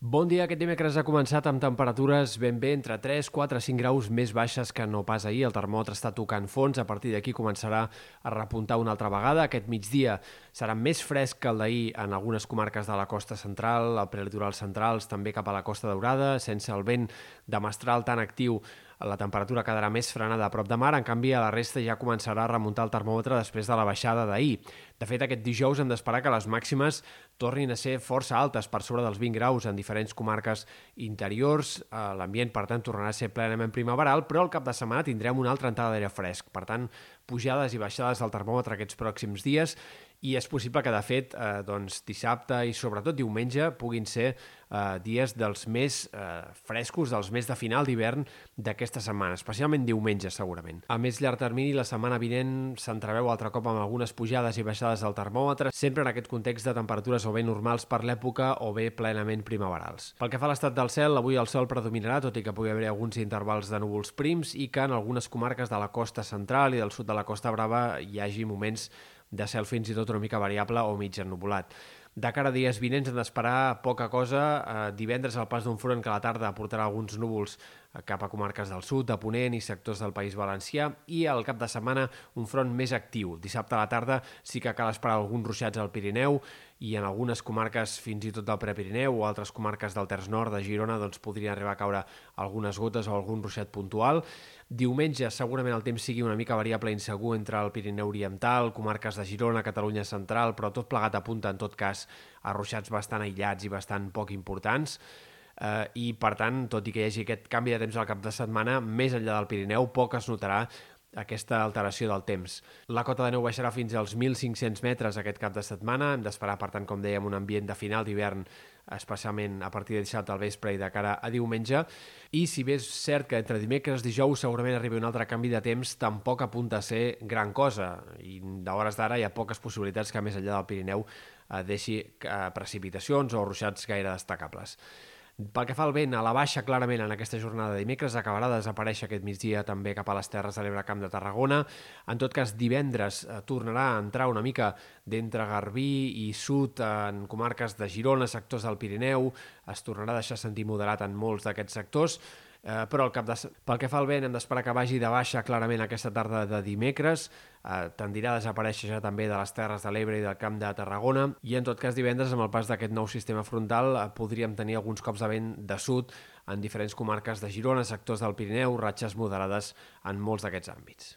Bon dia. Aquest dimecres ha començat amb temperatures ben bé entre 3, 4, 5 graus més baixes que no pas ahir. El termòmetre està tocant fons. A partir d'aquí començarà a repuntar una altra vegada. Aquest migdia serà més fresc que el d'ahir en algunes comarques de la costa central, al prelitoral centrals, també cap a la costa daurada, sense el vent de mestral tan actiu la temperatura quedarà més frenada a prop de mar, en canvi a la resta ja començarà a remuntar el termòmetre després de la baixada d'ahir. De fet, aquest dijous hem d'esperar que les màximes tornin a ser força altes, per sobre dels 20 graus en diferents comarques interiors. Eh, l'ambient, per tant, tornarà a ser plenament primaveral, però al cap de setmana tindrem una altra entrada d'aire fresc. Per tant, pujades i baixades del termòmetre aquests pròxims dies i és possible que, de fet, eh, doncs, dissabte i sobretot diumenge puguin ser eh, dies dels més eh, frescos, dels més de final d'hivern d'aquesta setmana, especialment diumenge, segurament. A més llarg termini, la setmana vinent s'entreveu altre cop amb algunes pujades i baixades del termòmetre, sempre en aquest context de temperatures o bé normals per l'època o bé plenament primaverals. Pel que fa a l'estat del cel, avui el sol predominarà, tot i que pugui haver alguns intervals de núvols prims i que en algunes comarques de la costa central i del sud de la Costa Brava hi hagi moments de cel fins i tot una mica variable o mig ennubulat. De cara a dies vinents hem d'esperar poca cosa. Eh, divendres el pas d'un front que a la tarda portarà alguns núvols cap a comarques del sud, de Ponent i sectors del País Valencià i al cap de setmana un front més actiu. Dissabte a la tarda sí que cal esperar alguns ruixats al Pirineu i en algunes comarques fins i tot del Prepirineu o altres comarques del Terç Nord de Girona doncs podrien arribar a caure algunes gotes o algun ruixat puntual. Diumenge segurament el temps sigui una mica variable i insegur entre el Pirineu Oriental, comarques de Girona, Catalunya Central, però tot plegat apunta en tot cas a ruixats bastant aïllats i bastant poc importants. Uh, i per tant, tot i que hi hagi aquest canvi de temps al cap de setmana, més enllà del Pirineu, poc es notarà aquesta alteració del temps. La cota de neu baixarà fins als 1.500 metres aquest cap de setmana. Hem d'esperar, per tant, com dèiem, un ambient de final d'hivern, especialment a partir de dissabte al vespre i de cara a diumenge. I si bé és cert que entre dimecres i dijous segurament arribi un altre canvi de temps, tampoc apunta a ser gran cosa. I d'hores d'ara hi ha poques possibilitats que més enllà del Pirineu eh, deixi eh, precipitacions o ruixats gaire destacables. Pel que fa al vent, a la baixa clarament en aquesta jornada de dimecres acabarà de desaparèixer aquest migdia també cap a les Terres de l'Ebre Camp de Tarragona. En tot cas, divendres eh, tornarà a entrar una mica d'entre Garbí i sud en comarques de Girona, sectors del Pirineu, es tornarà a deixar sentir moderat en molts d'aquests sectors, eh, però el cap de... pel que fa al vent hem d'esperar que vagi de baixa clarament aquesta tarda de dimecres, eh, tendirà a desaparèixer ja també de les Terres de l'Ebre i del Camp de Tarragona, i en tot cas divendres amb el pas d'aquest nou sistema frontal eh, podríem tenir alguns cops de vent de sud en diferents comarques de Girona, sectors del Pirineu, ratxes moderades en molts d'aquests àmbits.